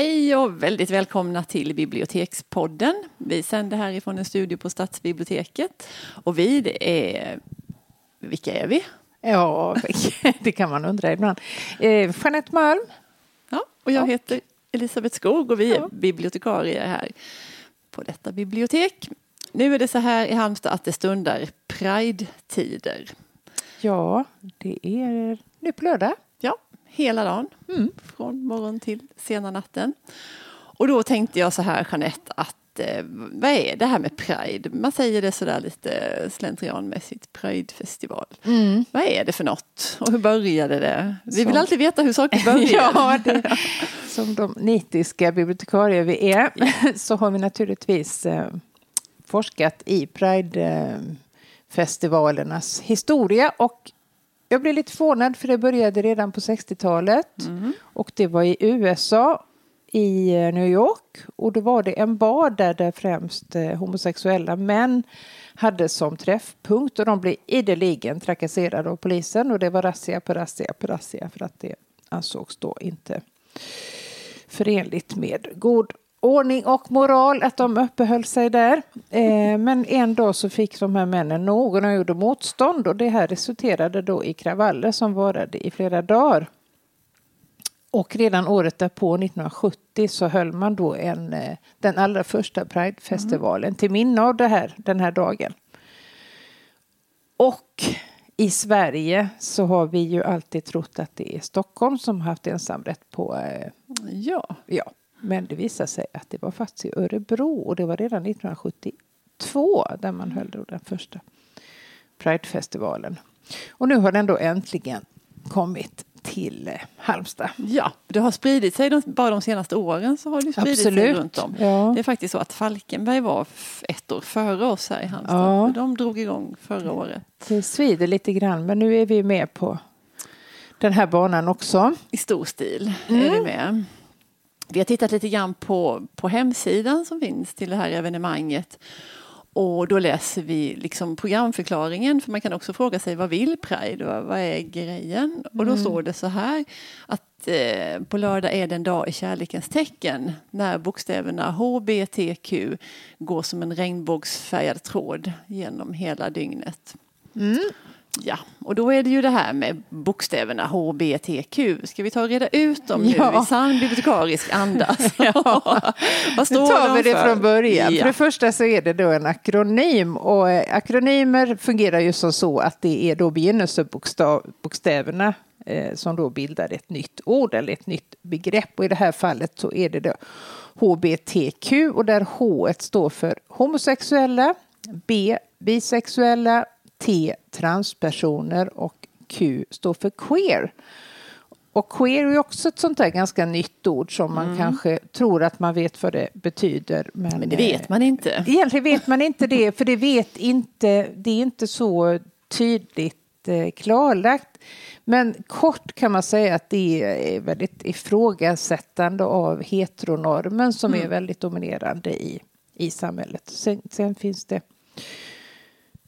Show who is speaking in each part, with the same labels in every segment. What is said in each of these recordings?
Speaker 1: Hej och väldigt välkomna till Bibliotekspodden. Vi sänder härifrån en studio på Stadsbiblioteket. Och vi, det är... Vilka är vi?
Speaker 2: Ja, det kan man undra ibland. Eh, Jeanette Malm.
Speaker 1: Ja, och jag heter Elisabeth Skog och vi är bibliotekarier här på detta bibliotek. Nu är det så här i Halmstad att det stundar Pride-tider.
Speaker 2: Ja, det är nu på lördag.
Speaker 1: Hela dagen.
Speaker 2: Mm.
Speaker 1: Från morgon till sena natten. Och då tänkte jag så här Jeanette att eh, vad är det här med Pride? Man säger det sådär lite slentrianmässigt, Pride-festival.
Speaker 2: Mm.
Speaker 1: Vad är det för något? Och hur började det? Vi vill
Speaker 2: Så.
Speaker 1: alltid veta hur saker börjar.
Speaker 2: Ja, det, som de nitiska bibliotekarier vi är så har vi naturligtvis eh, forskat i Pride-festivalernas historia och jag blev lite förvånad för det började redan på 60-talet
Speaker 1: Mm.
Speaker 2: och det var i USA i eh, New York. Och då var det en bar där, där främst eh, homosexuella män hade som träffpunkt. Och de blev ideligen trakasserade av polisen. Och det var razzia på razzia på razzia för att det ansågs då inte förenligt med god ordning och moral att de uppehöll sig där. Eh, men en dag så fick de här männen någon och gjorde motstånd och det här resulterade då i kravaller som varade i flera dagar. Och redan året därpå, 1970, så höll man då en, eh, den allra första Pride-festivalen till minne av det här, den här dagen. Och i Sverige så har vi ju alltid trott att det är Stockholm som har haft ensamrätt på eh,
Speaker 1: Ja,
Speaker 2: Ja, men det visade sig att det var faktiskt i Örebro och det var redan 1972 där man höll då den första Pridefestivalen. Och nu har den då äntligen kommit till eh, Halmstad.
Speaker 1: ja, det har spridit sig de, bara de senaste åren så har det spridit sig
Speaker 2: Absolut.
Speaker 1: runt om.
Speaker 2: Ja.
Speaker 1: Det är faktiskt så att Falkenberg var ett år före oss här i Halmstad.
Speaker 2: Ja.
Speaker 1: De drog igång förra året.
Speaker 2: Det svider lite grann men nu är vi med på den här banan också.
Speaker 1: I stor stil
Speaker 2: Mm.
Speaker 1: är vi med. Vi har tittat lite grann på, på hemsidan som finns till det här evenemanget. Och då läser vi liksom programförklaringen för man kan också fråga sig vad vill Pride? Vad, vad är grejen? Och då står det så här att eh, på lördag är det en dag i kärlekens tecken när bokstäverna HBTQ går som en regnbågsfärgad tråd genom hela dygnet. Ja, och då är det ju det här med bokstäverna HBTQ. Ska vi ta och reda ut dem nu
Speaker 2: Ja.
Speaker 1: i sann bibliotekarisk anda? Vad
Speaker 2: Nu
Speaker 1: står
Speaker 2: tar
Speaker 1: de
Speaker 2: vi det
Speaker 1: för?
Speaker 2: från början.
Speaker 1: Ja.
Speaker 2: För det första så är det då en akronym och eh, akronymer fungerar ju som så att det är då begynnelsebokstäverna eh, som då bildar ett nytt ord eller ett nytt begrepp och i det här fallet så är det då HBTQ och där H står för homosexuella, B bisexuella, T transpersoner och Q står för queer. Och queer är också ett sånt där ganska nytt ord som man kanske tror att man vet vad det betyder. Men,
Speaker 1: Men det
Speaker 2: eh,
Speaker 1: vet man inte.
Speaker 2: Egentligen vet man inte det, för det, vet inte, det är inte så tydligt eh, klarlagt. Men kort kan man säga att det är väldigt ifrågasättande av heteronormen som är väldigt dominerande i, i samhället. Sen, sen finns det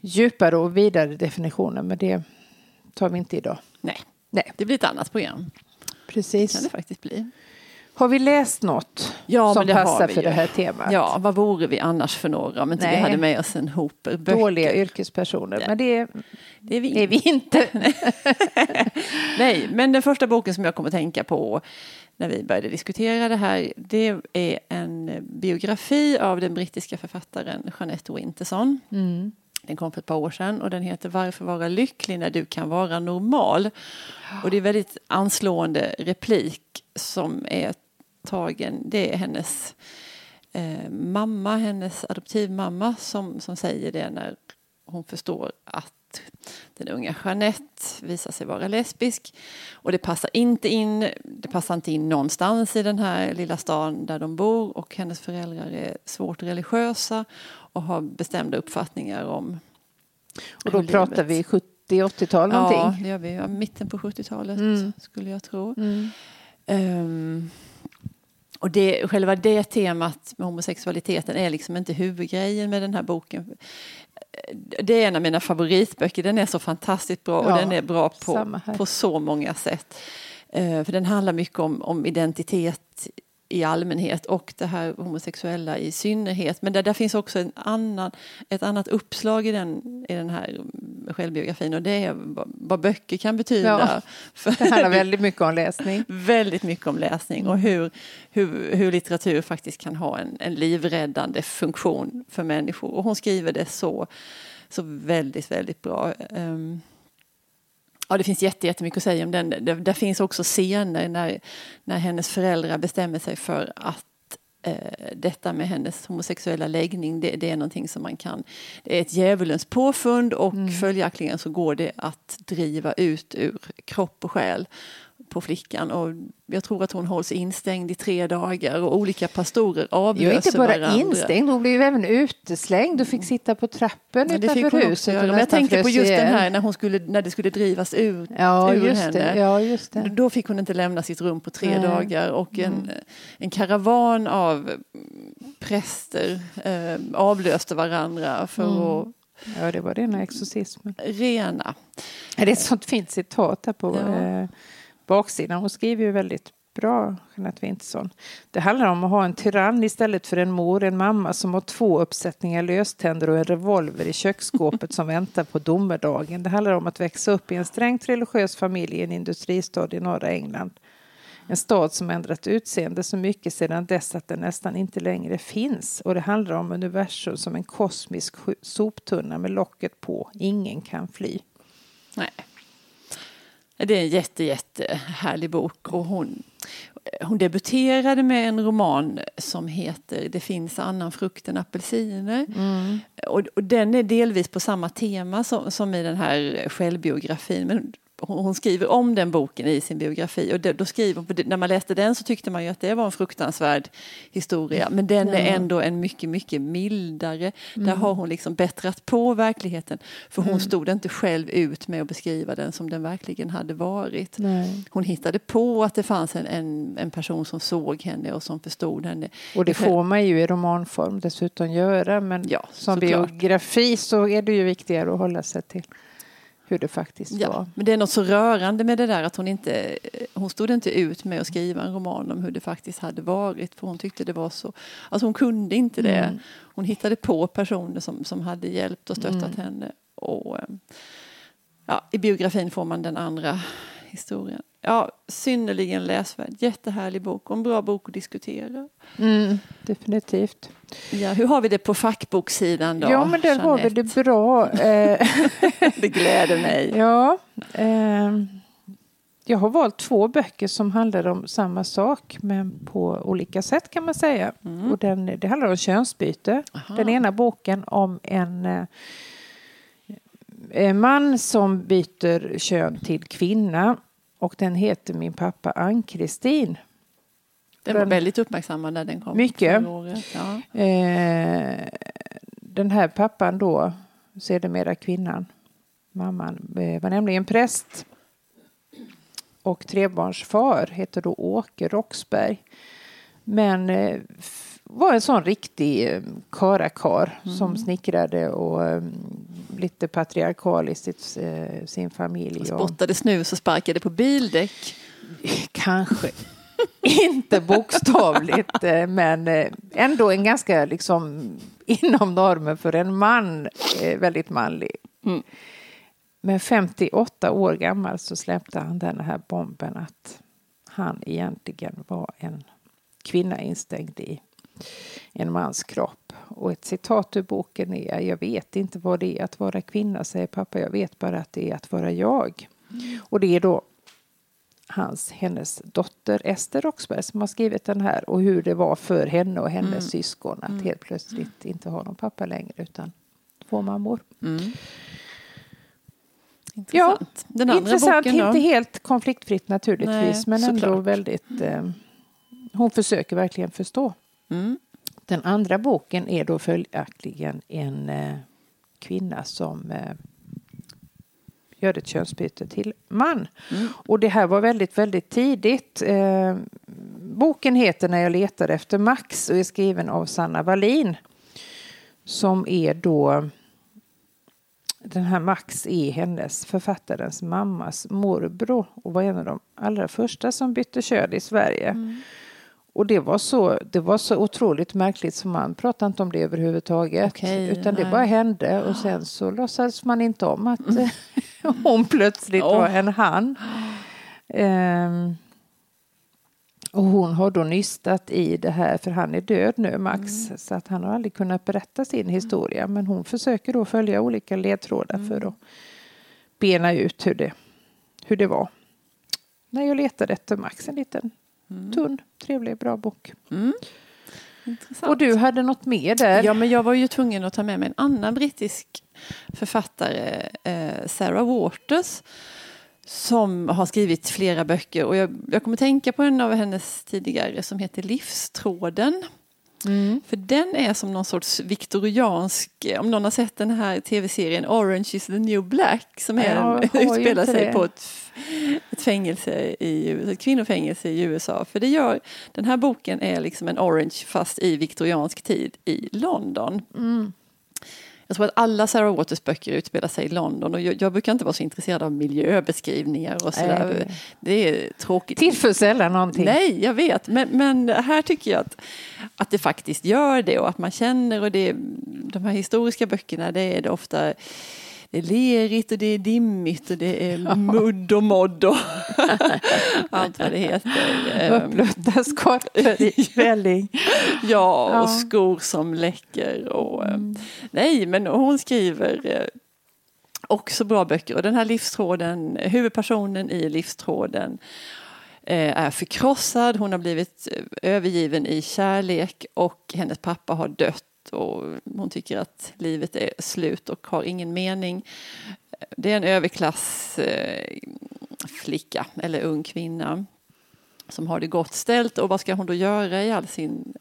Speaker 2: djupare och vidare definitioner, men det tar vi inte idag.
Speaker 1: Nej,
Speaker 2: Nej,
Speaker 1: det blir ett annat program. Kan det
Speaker 2: precis.
Speaker 1: faktiskt bli.
Speaker 2: Har vi läst något
Speaker 1: Ja,
Speaker 2: som
Speaker 1: det
Speaker 2: passar
Speaker 1: vi
Speaker 2: för
Speaker 1: ju.
Speaker 2: det här temat?
Speaker 1: Ja, vad vore vi annars för några om inte vi
Speaker 2: Nej.
Speaker 1: hade med oss en hop böcker?
Speaker 2: Dåliga yrkespersoner,
Speaker 1: Ja.
Speaker 2: men det
Speaker 1: Det är vi
Speaker 2: är vi inte.
Speaker 1: Nej, men den första boken som jag kom att tänka på när vi började diskutera det här det är en biografi av den brittiska författaren Jeanette Winterson.
Speaker 2: Mm.
Speaker 1: Den kom för ett par år sedan och den heter Varför vara lycklig när du kan vara normal? Och det är väldigt anslående replik som är tagen. Det är hennes eh, mamma, hennes adoptivmamma som, som säger det när hon förstår att den unga Jeanette visar sig vara lesbisk. Och det passar inte in, det passar inte in någonstans i den här lilla stan där de bor och hennes föräldrar är svårt religiösa och har bestämda uppfattningar om
Speaker 2: Och då pratar
Speaker 1: livet-
Speaker 2: vi 70-80-tal
Speaker 1: Ja,
Speaker 2: någonting.
Speaker 1: det gör vi. Ja, mitten på 70-talet
Speaker 2: Mm.
Speaker 1: skulle jag tro.
Speaker 2: Mm.
Speaker 1: Ehm, och det, själva det temat med homosexualiteten är liksom inte huvudgrejen med den här boken. Det är en av mina favoritböcker. Den är så fantastiskt bra och
Speaker 2: Ja,
Speaker 1: den är bra på, på så många sätt. Eh, för den handlar mycket om, om identitet i allmänhet och det här homosexuella i synnerhet. Men där, där finns också en annan, ett annat uppslag i den, i den här självbiografin och det är vad, böcker kan betyda.
Speaker 2: Ja, Det handlar väldigt mycket om läsning.
Speaker 1: väldigt mycket om läsning och hur, hur, hur litteratur faktiskt kan ha en, en livräddande funktion för människor. Och hon skriver det så, så väldigt, väldigt bra. Ehm, Ja, det finns jätte- jättemycket att säga om den. Det, där finns också scener när, när hennes föräldrar bestämmer sig för att detta med hennes homosexuella läggning, det, det är någonting som man kan... Det är ett djävulens påfund och följaktligen så går det att driva ut ur kropp och själ på flickan. Och jag tror att hon hålls instängd i tre dagar och olika pastorer avlöser
Speaker 2: inte bara
Speaker 1: varandra.
Speaker 2: instängd, hon blev ju även uteslängd och fick sitta på trappen
Speaker 1: Ja,
Speaker 2: utanför huset. och
Speaker 1: Men jag tänkte på just den
Speaker 2: ihjäl.
Speaker 1: här när, hon skulle, när det skulle drivas ut
Speaker 2: Ja,
Speaker 1: ur henne.
Speaker 2: det. Ja, just det.
Speaker 1: Då fick hon inte lämna sitt rum på tre
Speaker 2: Nej. Mm.
Speaker 1: dagar och en, en karavan av mm, präster eh, avlöste varandra för
Speaker 2: Mm.
Speaker 1: att
Speaker 2: Ja, det var rena exorcismen.
Speaker 1: rena.
Speaker 2: Ja, Det är ett sånt fint citat här på
Speaker 1: Ja
Speaker 2: baksidan. Hon skriver ju väldigt bra, Jeanette Winterson. Det handlar om att ha en tyrann istället för en mor, en mamma som har två uppsättningar löständer och en revolver i köksskåpet som väntar på domedagen. Det handlar om att växa upp i en strängt religiös familj i en industristad i norra England. En stad som ändrat utseende så mycket sedan dess att den nästan inte längre finns. Och det handlar om universum som en kosmisk soptunna med locket på. Ingen kan fly.
Speaker 1: Nej. Det är en jätte, jätte härlig bok och hon, hon debuterade med en roman som heter Det finns annan frukt än apelsiner. Och, och den är delvis på samma tema som, som i den här självbiografin. Men hon, skriver om den boken i sin biografi och då skriver när man läste den så tyckte man ju att det var en fruktansvärd historia. Men den är ändå en mycket, mycket mildare. Där har hon liksom bättrat på verkligheten. För hon stod inte själv ut med att beskriva den som den verkligen hade varit.
Speaker 2: Nej.
Speaker 1: Hon hittade på att det fanns en, en, en person som såg henne och som förstod henne.
Speaker 2: Och det får man ju i romanform dessutom göra. Men
Speaker 1: Ja,
Speaker 2: som biografi så är det ju viktigare att hålla sig till hur det faktiskt
Speaker 1: Ja,
Speaker 2: var.
Speaker 1: men det är något så rörande med det där att hon inte hon stod inte ut med att skriva en roman om hur det faktiskt hade varit för hon tyckte det var så, alltså hon kunde inte det.
Speaker 2: Mm.
Speaker 1: Hon hittade på personer som, som hade hjälpt och stöttat
Speaker 2: Mm.
Speaker 1: henne. Och, eh, ja, I biografin får man den andra historien. Ja, synnerligen läsvärd, jättehärlig bok och en bra bok att diskutera.
Speaker 2: Mm, definitivt.
Speaker 1: Ja, hur har vi det på fackboksidan då?
Speaker 2: ja, men där har vi det bra. Eh,
Speaker 1: Det gläder mig.
Speaker 2: ja, ehm, jag har valt två böcker som handlar om samma sak men på olika sätt kan man säga. Och den, det handlar om könsbyte.
Speaker 1: Aha.
Speaker 2: Den ena boken om en eh, en man som byter kön till kvinna och den heter Min pappa Ann-Kristin.
Speaker 1: Den var
Speaker 2: Den-
Speaker 1: väldigt uppmärksammad när den kom.
Speaker 2: Mycket.
Speaker 1: Ja.
Speaker 2: Eh, den här pappan då, sedermera kvinnan, mamman, eh, var nämligen präst. Och trebarnsfar heter då Åke Roxberg. Men eh, var en sån riktig eh, karakar som snickrade och eh, lite patriarkaliskt i sitt, eh, sin familj.
Speaker 1: Och spottade snus och sparkade på bildäck.
Speaker 2: kanske inte bokstavligt, eh, men eh, ändå en ganska liksom inom normen för en man, väldigt manlig.
Speaker 1: Mm.
Speaker 2: Men 58 år gammal så släppte han den här bomben att han egentligen var en kvinna instängd i en mans kropp. Och ett citat ur boken är Jag vet inte vad det är att vara kvinna, säger pappa. Jag vet bara att det är att vara jag. Och det är då hans, hennes dotter Ester Roxberg som har skrivit den här och hur det var för henne och hennes syskon att helt plötsligt inte ha någon pappa längre utan två mammor.
Speaker 1: Mm. Intressant. Den andra
Speaker 2: Intressant,
Speaker 1: boken då?
Speaker 2: inte helt konfliktfritt naturligtvis
Speaker 1: Nej,
Speaker 2: men ändå
Speaker 1: såklart.
Speaker 2: väldigt... Eh, hon försöker verkligen förstå.
Speaker 1: Mm.
Speaker 2: Den andra boken är då följaktligen en eh, kvinna som eh, gör ett könsbyte till man.
Speaker 1: Mm.
Speaker 2: Och det här var väldigt, väldigt tidigt. Eh, boken heter När jag letar efter Max och är skriven av Sanna Wallin. Som är då den här Max är hennes författarens mammas morbror och var en av de allra första som bytte kön i Sverige. Och det var, så, det var så otroligt märkligt så man pratade inte om det överhuvudtaget.
Speaker 1: Okej,
Speaker 2: utan det
Speaker 1: nej.
Speaker 2: bara hände och sen så låtsades man inte om att hon plötsligt
Speaker 1: Åh.
Speaker 2: var en han. Ehm, och hon har då nystat i det här, för han är död nu, Max. Så att han har aldrig kunnat berätta sin historia. Men hon försöker då följa olika ledtrådar för att bena ut hur det, hur det var. När jag letade efter Max, en liten tunn, trevlig, bra bok.
Speaker 1: Mm. Intressant.
Speaker 2: Och du hade något mer där?
Speaker 1: Ja, men jag var ju tvungen att ta med mig en annan brittisk författare, eh, Sarah Waters, som har skrivit flera böcker. Och jag, jag kommer tänka på en av hennes tidigare som heter Livstråden.
Speaker 2: Mm.
Speaker 1: För den är som någon sorts viktoriansk, om någon har sett den här tv-serien Orange is the new black som är, utspelar sig
Speaker 2: det.
Speaker 1: på ett, ett fängelse i ett kvinnofängelse i USA. För det gör, den här boken är liksom en Orange fast i viktoriansk tid i London.
Speaker 2: Mm.
Speaker 1: Jag tror att alla Sarah Waters böcker utspelar sig i London och jag, jag brukar inte vara så intresserad av miljöbeskrivningar och sådär.
Speaker 2: Nej, det-
Speaker 1: är tråkigt.
Speaker 2: Tillför sällan någonting.
Speaker 1: Nej, jag vet. Men, men här tycker jag att, att det faktiskt gör det och att man känner och det, de här historiska böckerna det är det ofta det är lerigt och det är dimmigt och det är mudd och modd och allt vad det heter.
Speaker 2: Uppblötta skorpor i välling.
Speaker 1: Ja.
Speaker 2: Mm.
Speaker 1: och skor som läcker. Och, eh, Nej, men hon skriver eh, också bra böcker. Och den här livstråden, huvudpersonen i livstråden eh, är förkrossad, hon har blivit eh, övergiven i kärlek och hennes pappa har dött och hon tycker att livet är slut och har ingen mening. Det är en överklass eh, flicka eller ung kvinna som har det gott ställt och vad ska hon då göra i all sin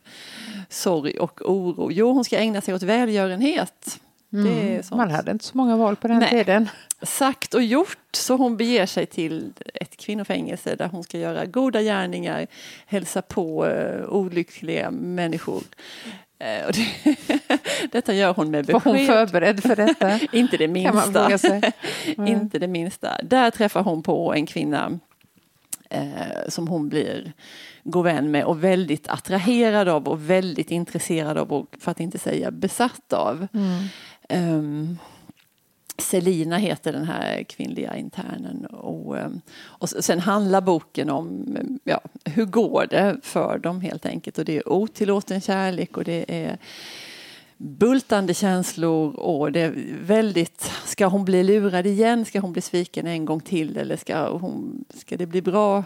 Speaker 1: sorg och oro? Jo, hon ska ägna sig åt välgörenhet. Det är sånt.
Speaker 2: Man hade inte så många val på den
Speaker 1: Nej.
Speaker 2: tiden.
Speaker 1: Sagt och gjort, så hon beger sig till ett kvinnofängelse där hon ska göra goda gärningar, hälsa på uh, olyckliga människor. Eh, och det, detta gör hon med
Speaker 2: Var hon
Speaker 1: besked.
Speaker 2: förberedd för detta?
Speaker 1: Inte det minsta.
Speaker 2: sig?
Speaker 1: Inte det minsta. Där träffar hon på en kvinna eh, som hon blir god vän med och väldigt attraherad av och väldigt intresserad av och för att inte säga besatt av. Ehm, Selina heter den här kvinnliga internen. Och, ehm, och sen handlar boken om ja, hur går det för dem helt enkelt. Och det är otillåten kärlek och det är bultande känslor och det är väldigt, ska hon bli lurad igen? Ska hon bli sviken en gång till eller ska, hon, ska det bli bra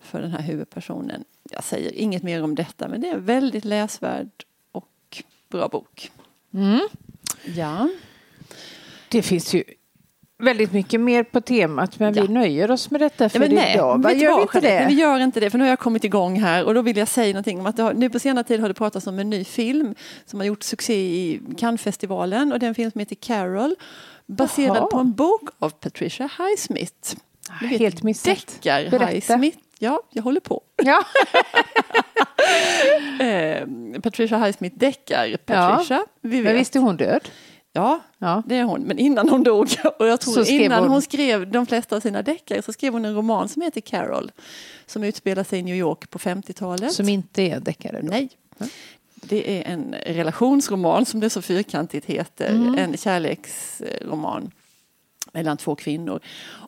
Speaker 1: för den här huvudpersonen? Jag säger inget mer om detta men det är en väldigt läsvärd och bra bok.
Speaker 2: Mm.
Speaker 1: Ja.
Speaker 2: Det finns ju väldigt mycket mer på temat men
Speaker 1: Ja.
Speaker 2: vi nöjer oss med detta för
Speaker 1: Ja, men nej,
Speaker 2: idag.
Speaker 1: du
Speaker 2: gör vi inte det?
Speaker 1: Nej, Vi gör inte det, för nu har jag kommit igång här och då vill jag säga någonting om att har, nu på senare tid har det pratats om en ny film som har gjort succé i Cannesfestivalen och det är en film som heter Carol baserad
Speaker 2: Jaha.
Speaker 1: på en bok av Patricia Highsmith. Du vet,
Speaker 2: Helt missat.
Speaker 1: Deckar
Speaker 2: Berätta.
Speaker 1: Highsmith. Ja, jag håller på.
Speaker 2: Ja.
Speaker 1: Eh, Patricia Highsmith deckar Patricia. Vi
Speaker 2: Men
Speaker 1: vet.
Speaker 2: visst är hon död?
Speaker 1: Ja,
Speaker 2: Ja.
Speaker 1: det är hon. Men innan hon dog, och jag tror innan hon...
Speaker 2: hon-
Speaker 1: skrev de flesta av sina deckare så skrev hon en roman som heter Carol. Som utspelar sig i New York på 50-talet.
Speaker 2: Som inte är deckare då?
Speaker 1: Nej. Det är en relationsroman som det så fyrkantigt heter.
Speaker 2: Mm.
Speaker 1: En kärleksroman mellan två kvinnor.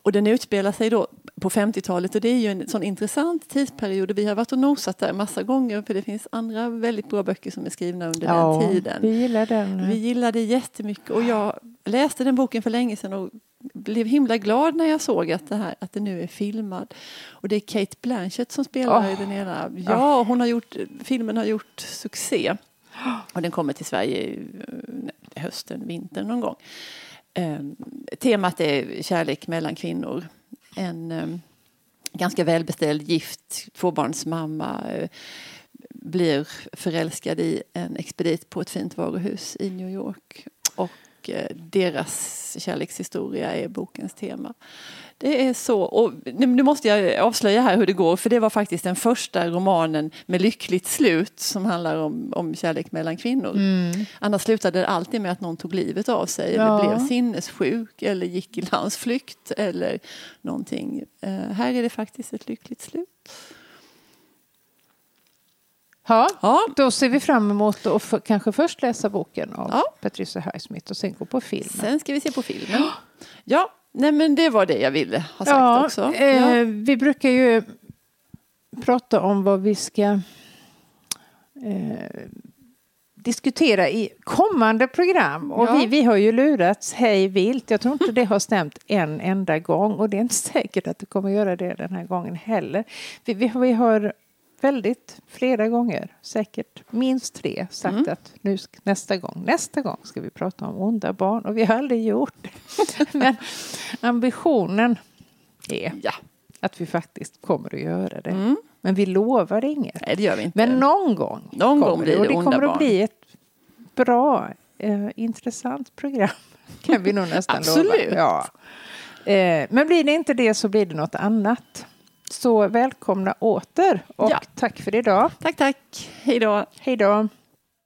Speaker 1: Och den utspelar sig då på 50-talet och det är ju en sån intressant tidsperiod vi har varit och nosat där massa gånger för det finns andra väldigt bra böcker som är skrivna under
Speaker 2: Ja,
Speaker 1: den tiden.
Speaker 2: vi gillar den.
Speaker 1: Vi gillade jättemycket och jag läste den boken för länge sedan och blev himla glad när jag såg att det, här, att det nu är filmad. Och det är Kate Blanchett som spelar
Speaker 2: Åh.
Speaker 1: i den ena. Ja, hon har gjort, filmen har gjort succé. Och den kommer till Sverige eh, hösten, vintern någon gång. Ehm, temat är kärlek mellan kvinnor. En ehm, ganska välbeställd gift tvåbarnsmamma eh, blir förälskad i en expedit på ett fint varuhus i New York. Och eh, deras kärlekshistoria är bokens tema. Det är så, och nu måste jag avslöja här hur det går, för det var faktiskt den första romanen med lyckligt slut som handlar om, om kärlek mellan kvinnor. Annars slutade det alltid med att någon tog livet av sig,
Speaker 2: Ja.
Speaker 1: eller blev sinnessjuk, eller gick i landsflykt, eller någonting. Eh, här är det faktiskt ett lyckligt slut.
Speaker 2: Ja,
Speaker 1: Ja.
Speaker 2: då ser vi fram emot att för, kanske först läsa boken av
Speaker 1: Ja.
Speaker 2: Patricia Highsmith och sen gå på filmen.
Speaker 1: Sen ska vi se på filmen. Ja, nej men det var det jag ville ha sagt
Speaker 2: ja,
Speaker 1: också.
Speaker 2: Eh,
Speaker 1: Ja.
Speaker 2: Vi brukar ju prata om vad vi ska eh, diskutera i kommande program. Och
Speaker 1: Ja.
Speaker 2: vi, vi har ju lurats hej vilt. Jag tror inte det har stämt en enda gång och det är inte säkert att det kommer göra det den här gången heller. Vi, vi, vi har väldigt flera gånger, säkert minst tre, sagt
Speaker 1: Mm.
Speaker 2: att nu nästa gång, nästa gång ska vi prata om onda barn och vi har aldrig gjort det. Men ambitionen är
Speaker 1: ja.
Speaker 2: att vi faktiskt kommer att göra det.
Speaker 1: Mm.
Speaker 2: Men vi lovar inget.
Speaker 1: Nej, det gör vi inte.
Speaker 2: Men någon gång
Speaker 1: Någon
Speaker 2: kommer
Speaker 1: gång blir
Speaker 2: Och
Speaker 1: det
Speaker 2: det
Speaker 1: onda
Speaker 2: kommer
Speaker 1: barn.
Speaker 2: att bli ett bra, eh, intressant program. Kan vi nog nästan
Speaker 1: Absolut.
Speaker 2: lova. Ja. Eh, men blir det inte det så blir det något annat. Så välkomna åter och
Speaker 1: Ja.
Speaker 2: tack för idag.
Speaker 1: Tack, tack. Hej då.
Speaker 2: Hej då.